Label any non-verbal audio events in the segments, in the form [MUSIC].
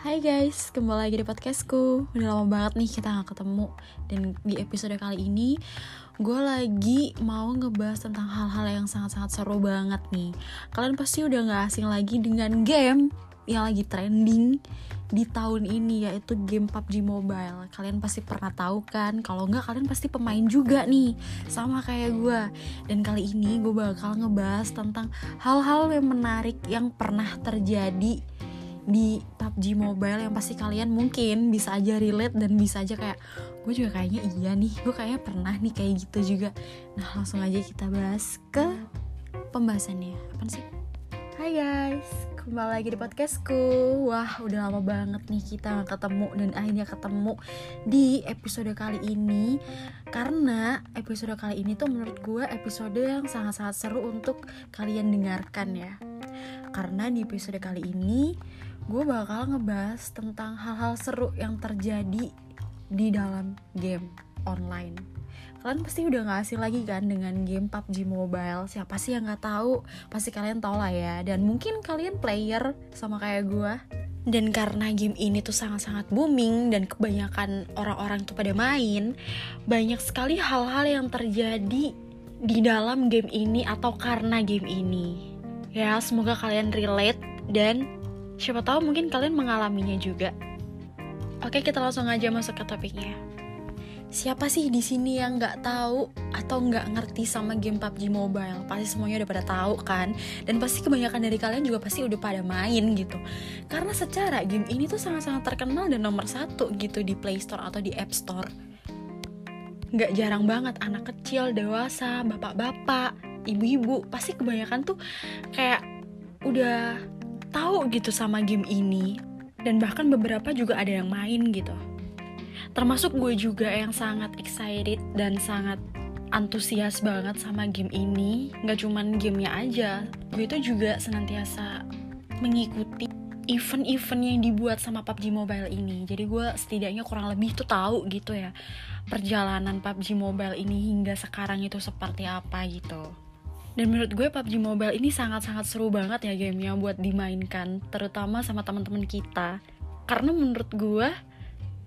Hai guys, kembali lagi di podcastku Udah lama banget nih kita gak ketemu Dan di episode kali ini Gue lagi mau ngebahas tentang hal-hal yang sangat-sangat seru banget nih Kalian pasti udah gak asing lagi dengan game Yang lagi trending di tahun ini yaitu game PUBG Mobile. Kalian pasti pernah tahu kan? Kalau nggak kalian pasti pemain juga nih, sama kayak gue. Dan kali ini gue bakal ngebahas tentang hal-hal yang menarik yang pernah terjadi di PUBG Mobile yang pasti kalian mungkin bisa aja relate dan bisa aja kayak gue juga kayaknya iya nih gue kayaknya pernah nih kayak gitu juga. Nah langsung aja kita bahas ke pembahasannya. Apa sih? Hai guys. Kembali lagi di podcastku. Wah udah lama banget nih kita gak ketemu dan akhirnya ketemu di episode kali ini. Karena episode kali ini tuh menurut gue episode yang sangat-sangat seru untuk kalian dengarkan ya karena di episode kali ini gue bakal ngebahas tentang hal-hal seru yang terjadi di dalam game online. Kalian pasti udah gak asing lagi kan dengan game PUBG Mobile. Siapa sih yang gak tahu? Pasti kalian tau lah ya. Dan mungkin kalian player sama kayak gue. Dan karena game ini tuh sangat-sangat booming dan kebanyakan orang-orang tuh pada main, banyak sekali hal-hal yang terjadi di dalam game ini atau karena game ini. Ya, semoga kalian relate dan Siapa tahu mungkin kalian mengalaminya juga. Oke, kita langsung aja masuk ke topiknya. Siapa sih di sini yang nggak tahu atau nggak ngerti sama game PUBG Mobile? Pasti semuanya udah pada tahu kan? Dan pasti kebanyakan dari kalian juga pasti udah pada main gitu. Karena secara game ini tuh sangat-sangat terkenal dan nomor satu gitu di Play Store atau di App Store. Nggak jarang banget anak kecil, dewasa, bapak-bapak, ibu-ibu pasti kebanyakan tuh kayak udah tahu gitu sama game ini. Dan bahkan beberapa juga ada yang main gitu. Termasuk gue juga yang sangat excited dan sangat antusias banget sama game ini. Nggak cuman gamenya aja gue itu juga senantiasa mengikuti event-event yang dibuat sama PUBG Mobile ini. Jadi gue setidaknya kurang lebih tuh tahu gitu ya perjalanan PUBG Mobile ini hingga sekarang itu seperti apa gitu dan menurut gue PUBG Mobile ini sangat-sangat seru banget ya gamenya buat dimainkan, terutama sama teman-teman kita. Karena menurut gue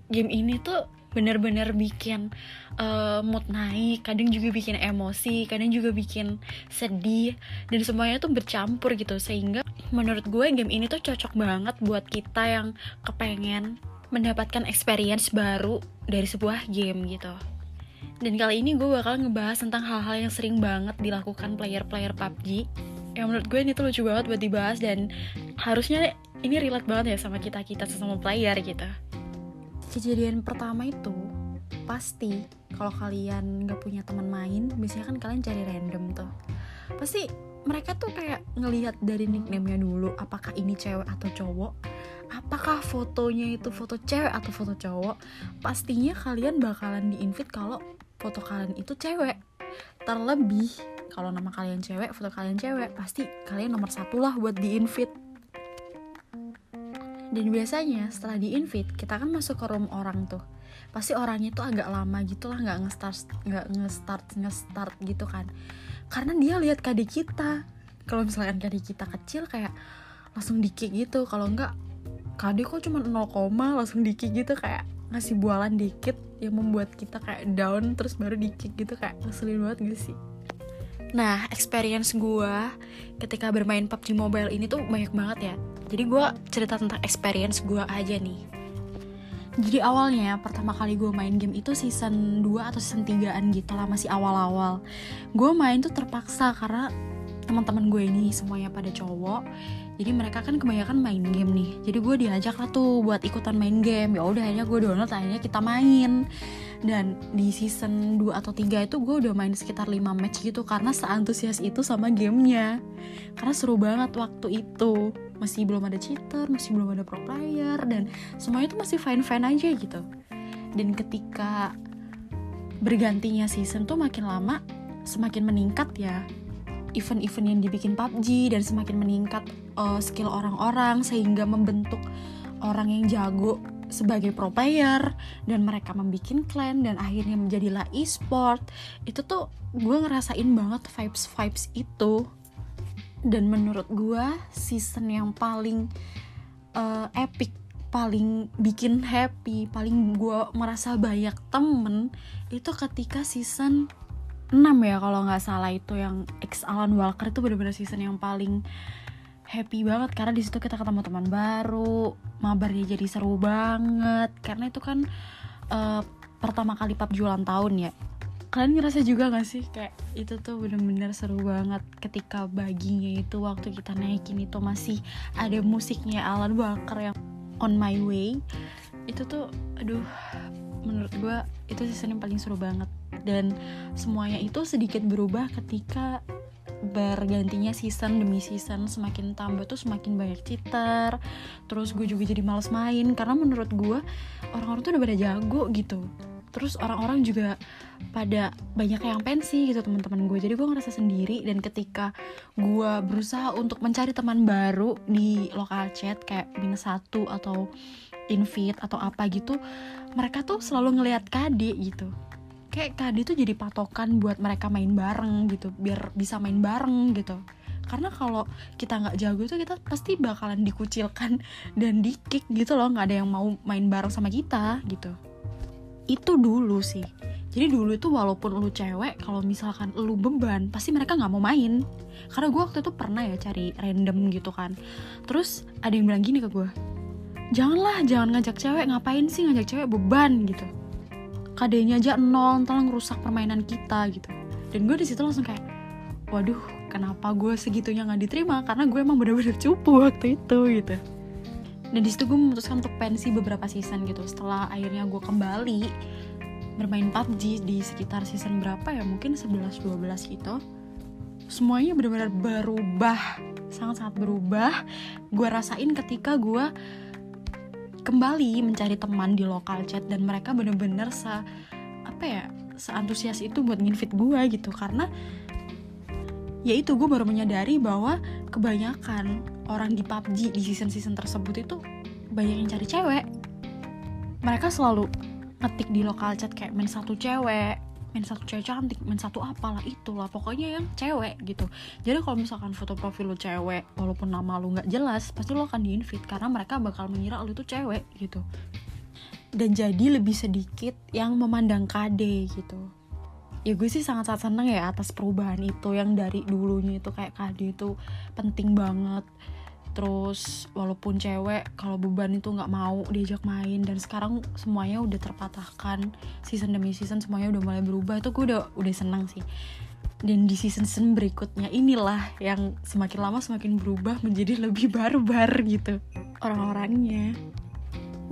game ini tuh bener-bener bikin uh, mood naik, kadang juga bikin emosi, kadang juga bikin sedih, dan semuanya tuh bercampur gitu sehingga menurut gue game ini tuh cocok banget buat kita yang kepengen mendapatkan experience baru dari sebuah game gitu. Dan kali ini gue bakal ngebahas tentang hal-hal yang sering banget dilakukan player-player PUBG Yang menurut gue ini tuh lucu banget buat dibahas dan harusnya ini relate banget ya sama kita-kita sesama player gitu. Kejadian pertama itu pasti kalau kalian gak punya teman main biasanya kan kalian cari random tuh. Pasti mereka tuh kayak ngelihat dari nickname-nya dulu apakah ini cewek atau cowok apakah fotonya itu foto cewek atau foto cowok? Pastinya kalian bakalan di invite kalau foto kalian itu cewek. Terlebih kalau nama kalian cewek foto kalian cewek pasti kalian nomor satu lah buat di invite dan biasanya setelah di invite kita kan masuk ke room orang tuh. Pasti orangnya tuh agak lama gitu lah nggak ngestart nggak ngestart ngestart gitu kan. Karena dia lihat KD kita. Kalau misalkan KD kita kecil kayak langsung di kick gitu. Kalau enggak KD kok cuma 0, langsung di kick gitu kayak ngasih bualan dikit yang membuat kita kayak down terus baru di kick gitu kayak ngeselin banget gak sih Nah, experience gue ketika bermain PUBG Mobile ini tuh banyak banget ya. Jadi gue cerita tentang experience gue aja nih. Jadi awalnya pertama kali gue main game itu season 2 atau season 3an gitu lah masih awal-awal. Gue main tuh terpaksa karena teman-teman gue ini semuanya pada cowok jadi mereka kan kebanyakan main game nih. Jadi gue diajak lah tuh buat ikutan main game. Ya udah akhirnya gue download akhirnya kita main. Dan di season 2 atau 3 itu gue udah main sekitar 5 match gitu karena seantusias itu sama gamenya. Karena seru banget waktu itu. Masih belum ada cheater masih belum ada pro player dan semuanya tuh masih fine fine aja gitu. Dan ketika bergantinya season tuh makin lama semakin meningkat ya event-event yang dibikin PUBG dan semakin meningkat uh, skill orang-orang sehingga membentuk orang yang jago sebagai pro player dan mereka membuat clan dan akhirnya menjadilah e-sport. Itu tuh gue ngerasain banget vibes vibes itu. Dan menurut gue season yang paling uh, epic paling bikin happy paling gue merasa banyak temen itu ketika season 6 ya kalau nggak salah itu yang X Alan Walker itu bener-bener season yang paling happy banget. Karena di situ kita ketemu teman baru mabarnya jadi seru banget. Karena itu kan uh, pertama kali pub jualan tahun ya. Kalian ngerasa juga gak sih? Kayak itu tuh bener-bener seru banget ketika baginya itu waktu kita naikin itu masih ada musiknya Alan Walker yang on my way. Itu tuh aduh menurut gue itu season yang paling seru banget dan semuanya itu sedikit berubah ketika bergantinya season demi season semakin tambah tuh semakin banyak cheater. Terus gue juga jadi males main karena menurut gue orang-orang tuh udah pada jago gitu. Terus orang-orang juga pada banyak yang pensi gitu teman-teman gue jadi gue ngerasa sendiri dan ketika gue berusaha untuk mencari teman baru di lokal chat kayak minus satu atau invite atau apa gitu mereka tuh selalu ngelihat KD gitu kayak KD tuh jadi patokan buat mereka main bareng gitu biar bisa main bareng gitu. Karena kalau kita nggak jago tuh kita pasti bakalan dikucilkan [LAUGHS] dan di kick gitu loh nggak ada yang mau main bareng sama kita gitu. Itu dulu sih. Jadi dulu itu walaupun lu cewek kalau misalkan lu beban pasti mereka nggak mau main. Karena gue waktu itu pernah ya cari random gitu kan. Terus ada yang bilang gini ke gue janganlah jangan ngajak cewek ngapain sih ngajak cewek beban? gitu kadenya aja nol ntar ngerusak permainan kita gitu. Dan gue di situ langsung kayak waduh kenapa gue segitunya nggak diterima? Karena gue emang bener-bener cupu waktu itu gitu. Dan di situ gue memutuskan untuk pensi beberapa season gitu. Setelah akhirnya gue kembali bermain PUBG di sekitar season berapa ya? Mungkin 11-12 gitu. Semuanya benar-benar berubah sangat-sangat berubah. Gue rasain ketika gue kembali mencari teman di lokal chat dan mereka bener-bener se apa ya seantusias itu buat nginvit gue gitu. Karena ya itu gue baru menyadari bahwa kebanyakan orang di PUBG di season-season tersebut itu banyak yang cari cewek. Mereka selalu ngetik di lokal chat kayak main satu cewek main satu cewek cantik, main satu apalah itulah pokoknya yang cewek gitu. Jadi kalau misalkan foto profil lu cewek, walaupun nama lu nggak jelas, pasti lu akan diinvite karena mereka bakal mengira lu itu cewek gitu. Dan jadi lebih sedikit yang memandang KD gitu. Ya gue sih sangat-sangat seneng ya atas perubahan itu yang dari dulunya itu kayak KD itu penting banget terus walaupun cewek kalau beban itu nggak mau diajak main dan sekarang semuanya udah terpatahkan season demi season semuanya udah mulai berubah itu gue udah udah senang sih. Dan di season season berikutnya inilah yang semakin lama semakin berubah menjadi lebih barbar gitu orang-orangnya.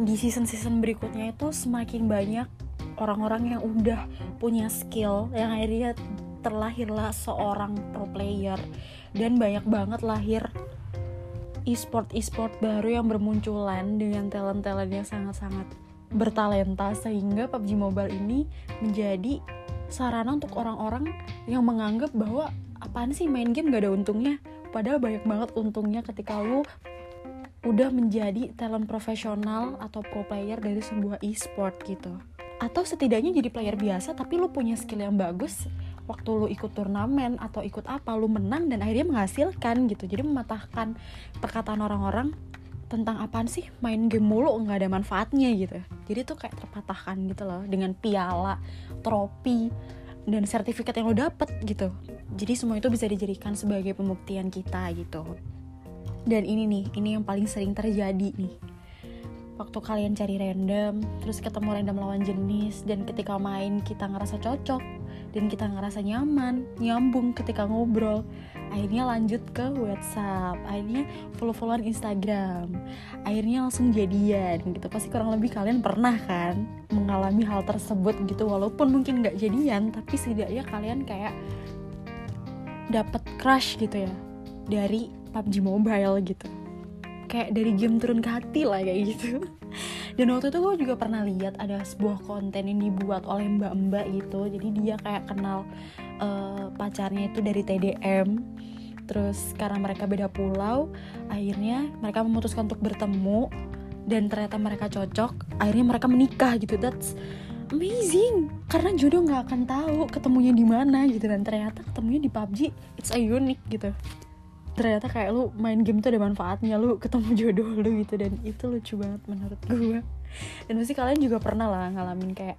Di season season berikutnya itu semakin banyak orang-orang yang udah punya skill yang akhirnya terlahirlah seorang pro player. Dan banyak banget lahir e-sport e-sport baru yang bermunculan dengan talent-talent yang sangat-sangat bertalenta sehingga PUBG Mobile ini menjadi sarana untuk orang-orang yang menganggap bahwa apaan sih main game gak ada untungnya. Padahal banyak banget untungnya ketika lu udah menjadi talent profesional atau pro player dari sebuah e-sport gitu. Atau setidaknya jadi player biasa tapi lu punya skill yang bagus waktu lu ikut turnamen atau ikut apa lu menang dan akhirnya menghasilkan gitu. Jadi mematahkan perkataan orang-orang tentang apaan sih main game mulu nggak ada manfaatnya gitu. Jadi tuh kayak terpatahkan gitu loh dengan piala trofi dan sertifikat yang lo dapet gitu. Jadi semua itu bisa dijadikan sebagai pembuktian kita gitu. Dan ini nih ini yang paling sering terjadi nih. Waktu kalian cari random terus ketemu random lawan jenis dan ketika main kita ngerasa cocok dan kita ngerasa nyaman, nyambung ketika ngobrol. Akhirnya lanjut ke WhatsApp, akhirnya follow-followan Instagram, akhirnya langsung jadian gitu. Pasti kurang lebih kalian pernah kan mengalami hal tersebut gitu, walaupun mungkin nggak jadian, tapi setidaknya kalian kayak dapat crush gitu ya dari PUBG Mobile gitu. Kayak dari game turun ke hati lah kayak gitu dan waktu itu gue juga pernah lihat ada sebuah konten yang dibuat oleh mbak-mbak gitu. Jadi dia kayak kenal uh, pacarnya itu dari TDM terus karena mereka beda pulau akhirnya mereka memutuskan untuk bertemu. Dan ternyata mereka cocok akhirnya mereka menikah gitu. That's amazing. Karena jodoh nggak akan tahu ketemunya di mana gitu. Dan ternyata ketemunya di PUBG it's a unique gitu ternyata kayak lu main game tuh ada manfaatnya lu ketemu [LAUGHS] jodoh lu gitu. Dan itu lucu banget menurut gue dan pasti kalian juga pernah lah ngalamin kayak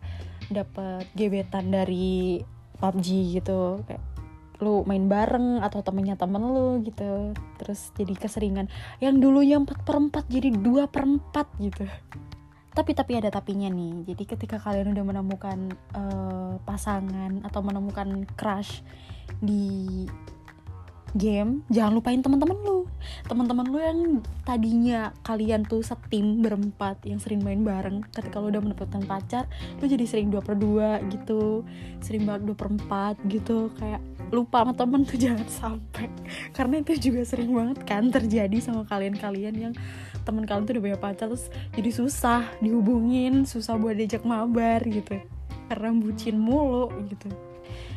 dapet gebetan dari PUBG gitu. Kayak lu main bareng atau temennya temen lu gitu. Terus jadi keseringan. Yang dulunya 4 per 4 jadi 2 per 4 gitu. Tapi tapi ada tapinya nih. Jadi ketika kalian udah menemukan uh, pasangan atau menemukan crush di game jangan lupain teman-teman lu. Teman-teman lu yang tadinya kalian tuh setim berempat yang sering main bareng ketika lu udah mendapatkan pacar lu jadi sering dua per dua gitu sering banget dua per empat gitu. Kayak lupa sama temen tuh [LAUGHS] jangan sampai. Karena itu juga sering banget kan terjadi sama kalian-kalian yang teman kalian tuh udah punya pacar terus jadi susah dihubungin susah buat diajak mabar gitu. Karena bucin mulu gitu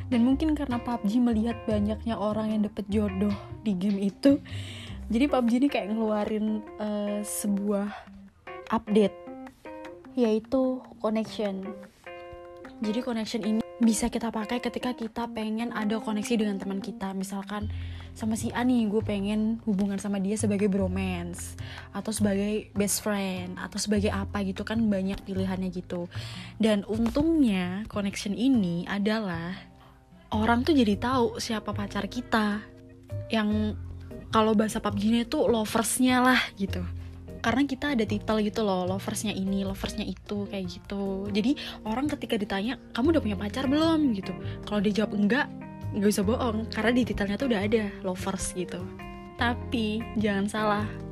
dan mungkin karena PUBG melihat banyaknya orang yang dapet jodoh di game itu jadi PUBG ini kayak ngeluarin uh, sebuah update yaitu connection. Jadi connection ini bisa kita pakai ketika kita pengen ada koneksi dengan teman kita. Misalkan sama si Ani gue pengen hubungan sama dia sebagai bromance atau sebagai best friend atau sebagai apa gitu kan banyak pilihannya gitu. Dan untungnya connection ini adalah orang tuh jadi tahu siapa pacar kita. Yang kalau bahasa PUBG-nya itu loversnya lah gitu. Karena kita ada titel gitu loh loversnya ini loversnya itu kayak gitu. Jadi orang ketika ditanya kamu udah punya pacar belum? gitu. Kalau dia jawab enggak nggak bisa bohong. Karena di titelnya tuh udah ada lovers gitu. Tapi jangan salah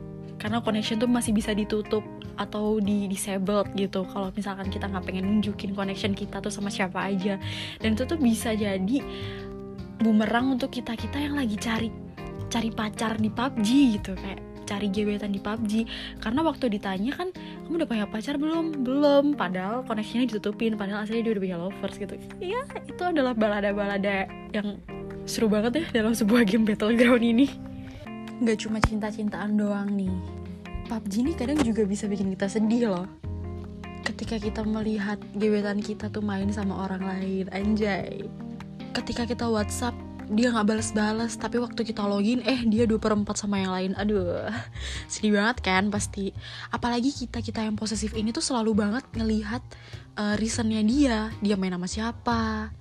karena connection tuh masih bisa ditutup atau di disabled gitu. Kalau misalkan kita nggak pengen nunjukin connection kita tuh sama siapa aja. Dan itu tuh bisa jadi bumerang untuk kita kita yang lagi cari cari pacar di PUBG gitu kayak cari gebetan di PUBG karena waktu ditanya kan kamu udah punya pacar belum? Belum. Padahal koneksinya ditutupin padahal aslinya dia udah punya lovers gitu. Iya itu adalah balada-balada yang seru banget ya dalam sebuah game battleground ini nggak cuma cinta-cintaan doang nih. PUBG ini kadang juga bisa bikin kita sedih loh. Ketika kita melihat gebetan kita tuh main sama orang lain anjay. Ketika kita WhatsApp dia nggak balas-balas tapi waktu kita login eh dia dua perempat sama yang lain. Aduh [LAUGHS] sedih banget kan pasti. Apalagi kita kita yang posesif ini tuh selalu banget ngelihat uh, reasonnya dia. Dia main sama siapa?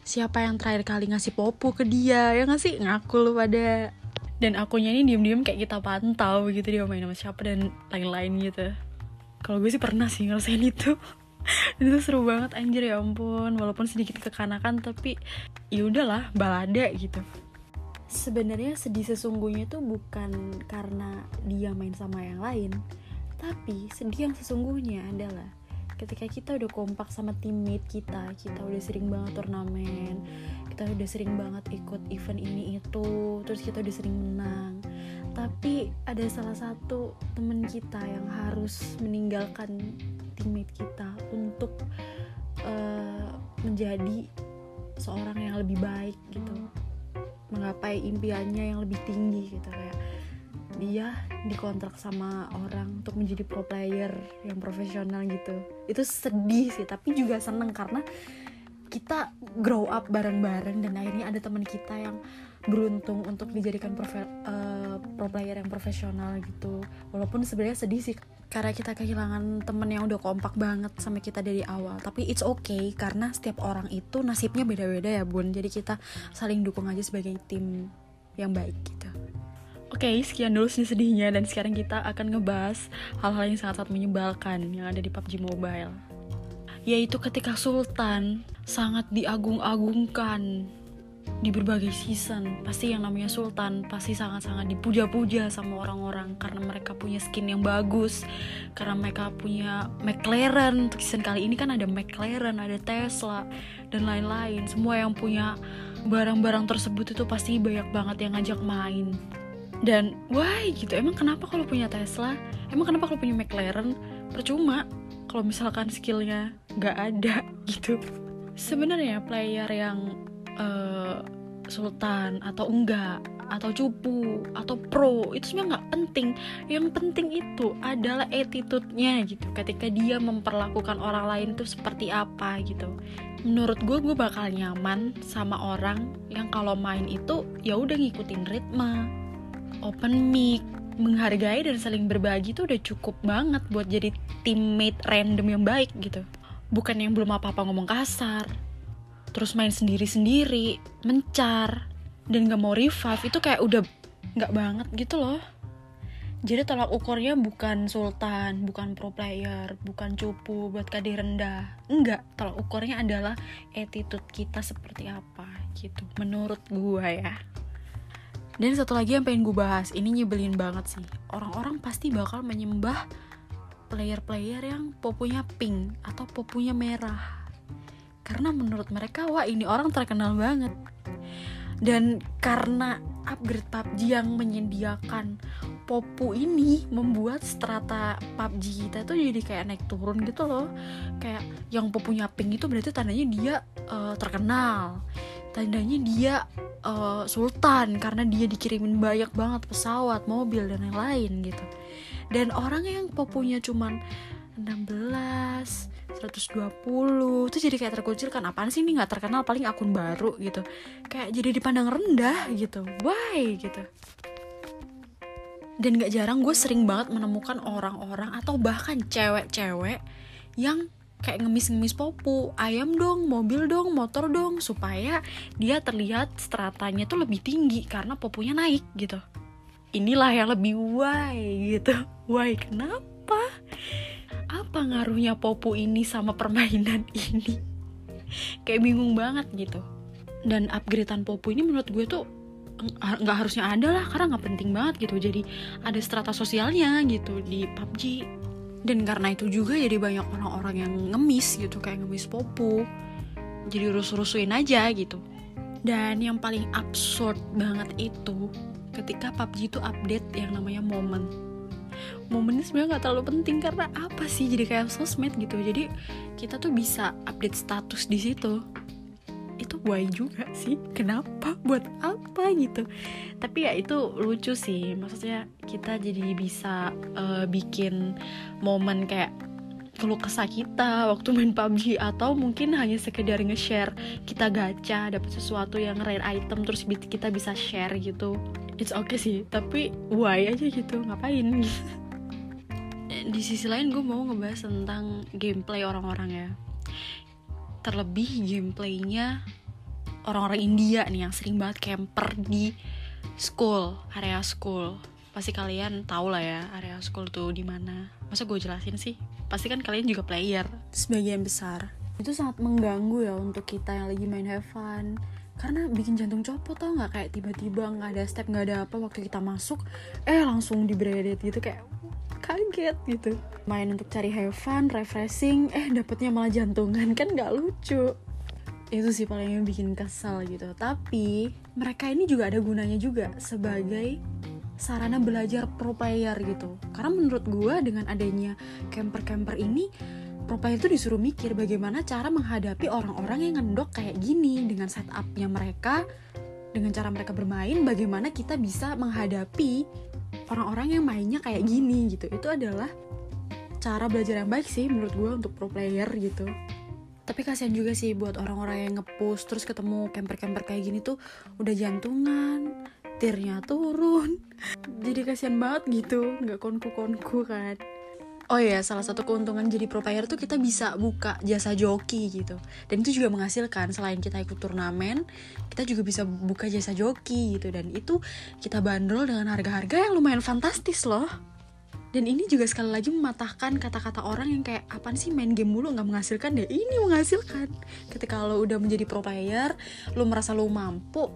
Siapa yang terakhir kali ngasih popo ke dia? Ya ngasih ngaku lu pada dan akunya ini diem-diem kayak kita pantau gitu dia main sama siapa dan lain-lain gitu. Kalau gue sih pernah sih ngerasain itu. [LAUGHS] Dan itu seru banget anjir ya ampun. Walaupun sedikit kekanakan tapi ya udahlah balada gitu. Sebenarnya sedih sesungguhnya itu bukan karena dia main sama yang lain tapi sedih yang sesungguhnya adalah ketika kita udah kompak sama teammate kita kita udah sering banget turnamen kita udah sering banget ikut event ini itu terus kita udah sering menang. Tapi ada salah satu temen kita yang harus meninggalkan teammate kita untuk uh, menjadi seorang yang lebih baik gitu. Menggapai impiannya yang lebih tinggi gitu kayak dia dikontrak sama orang untuk menjadi pro player yang profesional gitu. Itu sedih sih tapi juga seneng karena kita grow up bareng-bareng dan akhirnya ada teman kita yang beruntung untuk dijadikan profe, uh, pro player yang profesional gitu. Walaupun sebenarnya sedih sih karena kita kehilangan temen yang udah kompak banget sama kita dari awal. Tapi it's okay karena setiap orang itu nasibnya beda-beda ya bun. Jadi kita saling dukung aja sebagai tim yang baik gitu Oke, okay, sekian dulu sih sedihnya dan sekarang kita akan ngebahas hal-hal yang sangat-sangat menyebalkan yang ada di PUBG Mobile. Yaitu ketika Sultan sangat diagung-agungkan di berbagai season. Pasti yang namanya Sultan pasti sangat-sangat dipuja-puja sama orang-orang karena mereka punya skin yang bagus, karena mereka punya McLaren. Untuk season kali ini kan ada McLaren, ada Tesla dan lain-lain. Semua yang punya barang-barang tersebut itu pasti banyak banget yang ngajak main dan why gitu? Emang kenapa kalau punya Tesla? Emang kenapa kalau punya McLaren? Percuma kalau misalkan skillnya nggak ada [LAUGHS] gitu. Sebenarnya player yang uh, sultan atau enggak atau cupu atau pro itu sebenarnya nggak penting. Yang penting itu adalah attitude-nya gitu. Ketika dia memperlakukan orang lain tuh seperti apa gitu. Menurut gue gue bakal nyaman sama orang yang kalau main itu ya udah ngikutin ritme open mic menghargai dan saling berbagi tuh udah cukup banget buat jadi teammate random yang baik gitu bukan yang belum apa-apa ngomong kasar terus main sendiri-sendiri mencar dan gak mau revive itu kayak udah gak banget gitu loh jadi tolak ukurnya bukan sultan, bukan pro player, bukan cupu buat KD rendah. Enggak, tolak ukurnya adalah attitude kita seperti apa gitu. Menurut gue ya. Dan satu lagi yang pengen gue bahas, ini nyebelin banget sih. Orang-orang pasti bakal menyembah player-player yang popunya pink atau popunya merah. Karena menurut mereka, wah ini orang terkenal banget. Dan karena upgrade PUBG yang menyediakan popu ini membuat strata PUBG kita tuh jadi kayak naik turun gitu loh kayak yang popunya pink itu berarti tandanya dia uh, terkenal tandanya dia uh, sultan karena dia dikirimin banyak banget pesawat, mobil dan yang lain gitu. Dan orang yang popunya cuman 16, 120 itu jadi kayak terkucil kan apaan sih ini? Nggak terkenal paling akun baru gitu. Kayak jadi dipandang rendah gitu. Why? Gitu. Dan gak jarang gue sering banget menemukan orang-orang atau bahkan cewek-cewek yang kayak ngemis-ngemis popu. Ayam dong mobil dong motor dong supaya dia terlihat stratanya tuh lebih tinggi karena popunya naik gitu. Inilah yang lebih why gitu. Why kenapa? Apa ngaruhnya popu ini sama permainan [LAUGHS] ini? Kayak bingung banget gitu. Dan upgradean popu ini menurut gue tuh nggak harusnya ada lah karena nggak penting banget gitu. Jadi ada strata sosialnya gitu di PUBG dan karena itu juga jadi banyak orang-orang yang ngemis gitu kayak ngemis popo. Jadi rusuh-rusuhin aja gitu. Dan yang paling absurd banget itu ketika PUBG itu update yang namanya momen. Momen ini sebenarnya nggak terlalu penting karena apa sih? Jadi kayak sosmed gitu. Jadi kita tuh bisa update status di situ itu why juga sih. Kenapa? Buat apa gitu? Tapi ya itu lucu sih. Maksudnya kita jadi bisa uh, bikin momen kayak keluh kesah kita waktu main PUBG atau mungkin hanya sekedar nge-share kita gacha dapat sesuatu yang rare item terus kita bisa share gitu. It's okay sih tapi why aja gitu? Ngapain? [LAUGHS] Di sisi lain gue mau ngebahas tentang gameplay orang-orang ya terlebih gameplaynya orang-orang India nih yang sering banget camper di school area school. Pasti kalian tau lah ya area school tuh di mana. Masa gue jelasin sih? Pasti kan kalian juga player. Sebagian besar. Itu sangat mengganggu ya untuk kita yang lagi main have fun. Karena bikin jantung copot tau nggak? Kayak tiba-tiba nggak ada step nggak ada apa waktu kita masuk eh langsung di gitu kayak kaget gitu. Main untuk cari have fun refreshing eh dapetnya malah jantungan. Kan nggak lucu. Itu sih paling yang bikin kesal gitu. Tapi mereka ini juga ada gunanya juga sebagai sarana belajar pro player gitu. Karena menurut gue dengan adanya camper-camper ini pro player itu disuruh mikir bagaimana cara menghadapi orang-orang yang ngendok kayak gini dengan setupnya mereka dengan cara mereka bermain bagaimana kita bisa menghadapi orang-orang yang mainnya kayak gini gitu. Itu adalah cara belajar yang baik sih menurut gue untuk pro player gitu. Tapi kasihan juga sih buat orang-orang yang ngepush terus ketemu camper-camper kayak gini tuh udah jantungan tirnya turun. [LAUGHS] Jadi kasihan banget gitu nggak konku-konku kan Oh iya, salah satu keuntungan jadi pro player tuh kita bisa buka jasa joki gitu. Dan itu juga menghasilkan selain kita ikut turnamen, kita juga bisa buka jasa joki gitu. Dan itu kita bandrol dengan harga-harga yang lumayan fantastis loh. Dan ini juga sekali lagi mematahkan kata-kata orang yang kayak apa sih main game mulu nggak menghasilkan deh. Ini menghasilkan. Ketika lo udah menjadi pro player, lo merasa lo mampu,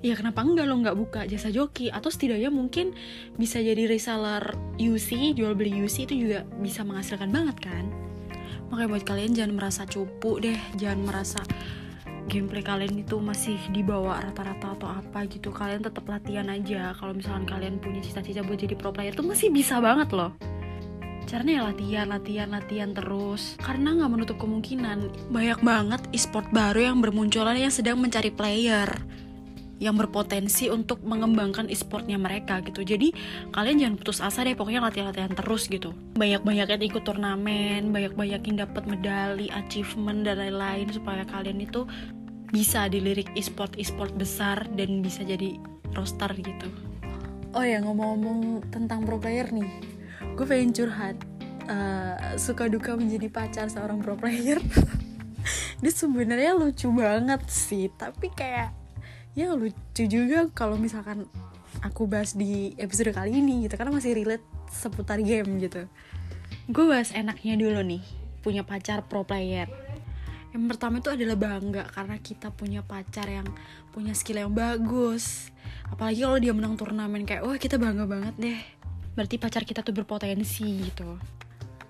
ya kenapa enggak lo nggak buka jasa joki? Atau setidaknya mungkin bisa jadi reseller UC jual beli UC itu juga bisa menghasilkan banget kan? Makanya buat kalian jangan merasa cupu deh jangan merasa gameplay kalian itu masih di bawah rata-rata atau apa gitu. Kalian tetap latihan aja. Kalau misalkan kalian punya cita-cita buat jadi pro player tuh masih bisa banget loh. Caranya ya latihan latihan latihan terus. Karena nggak menutup kemungkinan banyak banget e-sport baru yang bermunculan yang sedang mencari player yang berpotensi untuk mengembangkan e-sportnya mereka gitu. Jadi kalian jangan putus asa deh pokoknya latihan-latihan terus gitu. Banyak-banyak yang ikut turnamen banyak-banyak yang dapat medali achievement dan lain-lain supaya kalian itu bisa dilirik e-sport e-sport besar dan bisa jadi roster gitu. Oh ya ngomong-ngomong tentang pro player nih gue pengen curhat. Uh, suka duka menjadi pacar seorang pro player. [LAUGHS] Dia sebenarnya lucu banget sih tapi kayak ya lucu juga kalau misalkan aku bahas di episode kali ini gitu karena masih relate seputar game gitu. Gue bahas enaknya dulu nih punya pacar pro player. Yang pertama itu adalah bangga karena kita punya pacar yang punya skill yang bagus. Apalagi kalau dia menang turnamen kayak wah kita bangga banget deh. Berarti pacar kita tuh berpotensi gitu.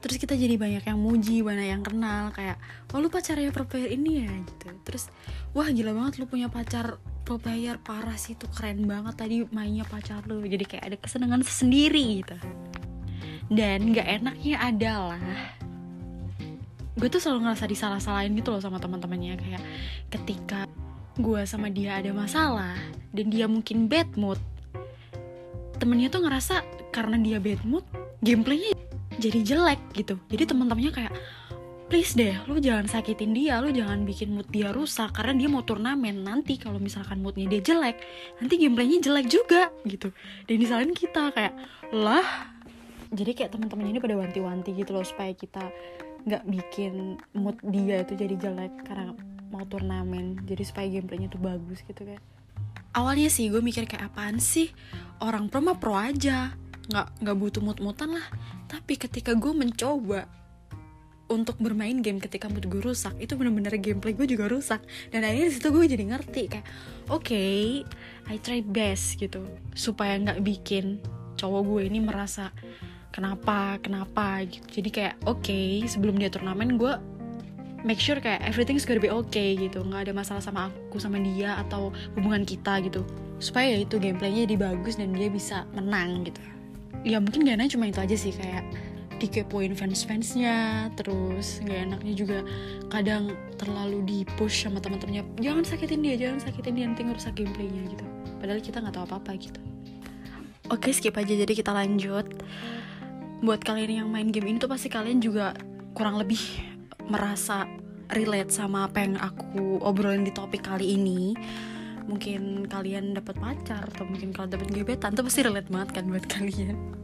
Terus kita jadi banyak yang muji banyak yang kenal kayak oh lu pacarnya pro player ini ya gitu. Terus wah gila banget lu punya pacar pro player. Parah sih tuh keren banget tadi mainnya pacar lu. Jadi kayak ada kesenangan sendiri gitu. Dan gak enaknya adalah gue tuh selalu ngerasa disalah-salahin gitu loh sama teman-temannya. Kayak ketika gue sama dia ada masalah dan dia mungkin bad mood temennya tuh ngerasa karena dia bad mood gameplaynya jadi jelek gitu. Jadi teman-temannya kayak please deh lu jangan sakitin dia lu jangan bikin mood dia rusak karena dia mau turnamen. Nanti kalau misalkan moodnya dia jelek nanti gameplaynya jelek juga gitu. Dan disalahin kita kayak lah. Jadi kayak teman-teman ini pada wanti-wanti gitu loh supaya kita nggak bikin mood dia itu jadi jelek karena mau turnamen. Jadi supaya gameplaynya tuh bagus gitu kan awalnya sih gue mikir kayak apaan sih? Orang pro mah pro aja. Nggak nggak butuh mut-mutan lah. Tapi ketika gue mencoba untuk bermain game ketika mood gue rusak itu bener-bener gameplay gue juga rusak. Dan akhirnya di situ gue jadi ngerti kayak oke okay, I try best gitu. Supaya nggak bikin cowok gue ini merasa kenapa kenapa? gitu. Jadi kayak oke okay, sebelum dia turnamen gue make sure kayak everything's gonna be okay gitu. Nggak ada masalah sama aku sama dia atau hubungan kita gitu. Supaya ya itu gameplaynya jadi bagus dan dia bisa menang gitu. Ya mungkin gak enak cuma itu aja sih kayak dikepoin fans-fansnya terus gak enaknya juga kadang terlalu di push sama teman-temannya. Jangan sakitin dia jangan sakitin dia nanti ngerusak gameplaynya gitu. Padahal kita nggak tahu apa-apa gitu. Oke skip aja jadi kita lanjut. Buat kalian yang main game ini tuh pasti kalian juga kurang lebih merasa relate sama apa yang aku obrolin di topik kali ini. Mungkin kalian dapat pacar atau mungkin kalian dapat gebetan tuh pasti relate banget kan buat kalian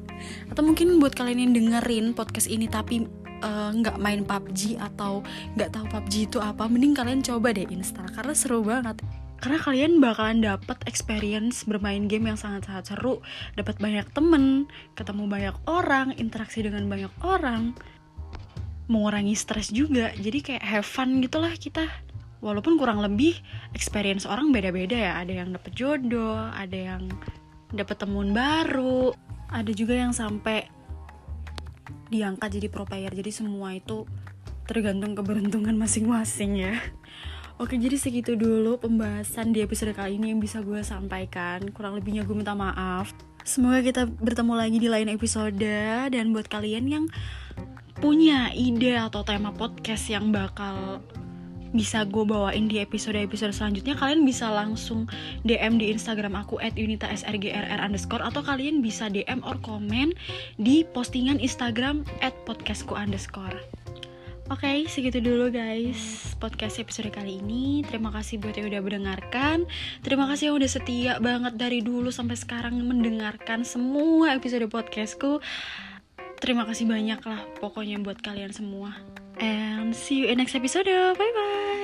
atau mungkin buat kalian yang dengerin podcast ini tapi eh, nggak uh, main PUBG atau nggak tahu PUBG itu apa mending kalian coba deh install karena seru banget. Karena kalian bakalan dapat experience bermain game yang sangat-sangat seru dapat banyak temen ketemu banyak orang interaksi dengan banyak orang mengurangi stres juga. Jadi kayak have fun gitulah kita. Walaupun kurang lebih experience orang beda-beda ya. Ada yang dapet jodoh ada yang dapet temun baru ada juga yang sampai diangkat jadi pro player. Jadi semua itu tergantung keberuntungan masing-masing ya. Oke jadi segitu dulu pembahasan di episode kali ini yang bisa gue sampaikan. Kurang lebihnya gue minta maaf. Semoga kita bertemu lagi di lain episode. Dan buat kalian yang punya ide atau tema podcast yang bakal bisa gue bawain di episode-episode selanjutnya kalian bisa langsung DM di Instagram aku at unitasrgrr underscore atau kalian bisa DM or komen di postingan Instagram at podcastku underscore Oke, okay, segitu dulu guys podcast episode kali ini. Terima kasih buat yang udah mendengarkan. Terima kasih yang udah setia banget dari dulu sampai sekarang mendengarkan semua episode podcastku. Terima kasih banyak lah pokoknya buat kalian semua. And see you in next episode. Bye bye.